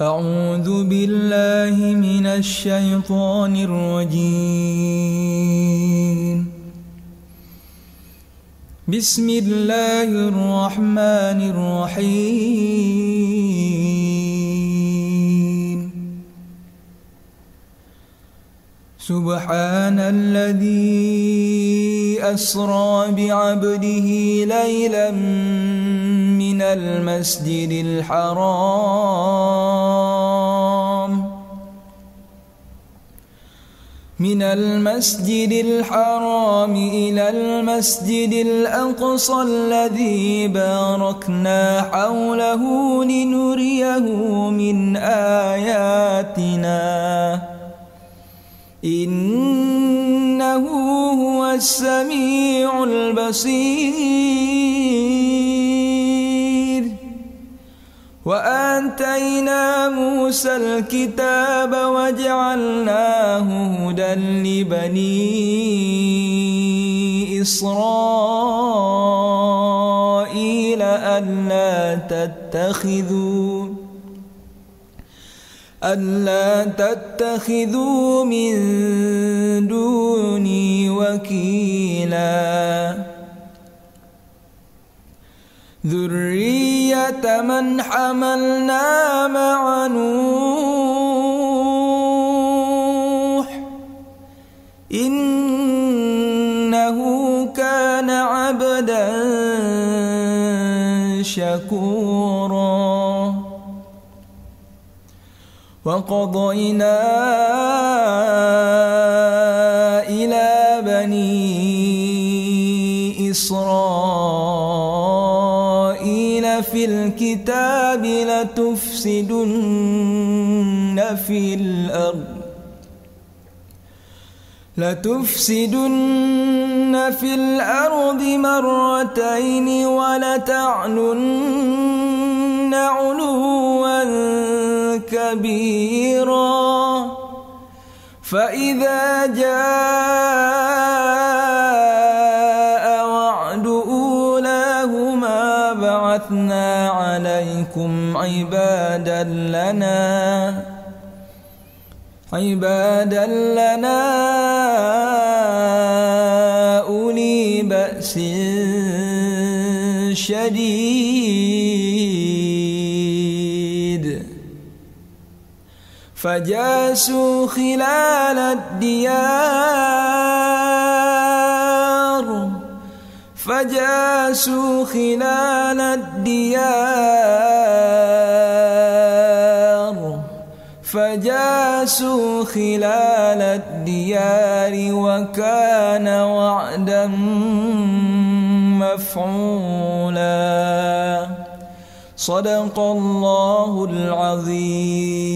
أعوذ بالله من الشيطان الرجيم. بسم الله الرحمن الرحيم. سبحان الذي أسرى بعبده ليلا من المسجد الحرام. من المسجد الحرام إلى المسجد الأقصى الذي باركنا حوله لنريه من آياتنا. إنه هو السميع البصير. وآتينا موسى الكتاب وجعلناه هدى لبني إسرائيل ألا تتخذوا ألا تتخذوا من دوني وكيلا ذرية من حملنا مع نوح إنه كان عبدا شكورا وقضينا في الكتاب لتفسدن في الأرض لتفسدن في الأرض مرتين ولتعلن علوا كبيرا فإذا جاء بعثنا عليكم عبادا لنا عبادا لنا. أولي بأس شديد. فجاسوا خلال الديار فجاسوا خلال الديار. فجاسوا خلال الديار وكان وعدا مفعولا. صدق الله العظيم.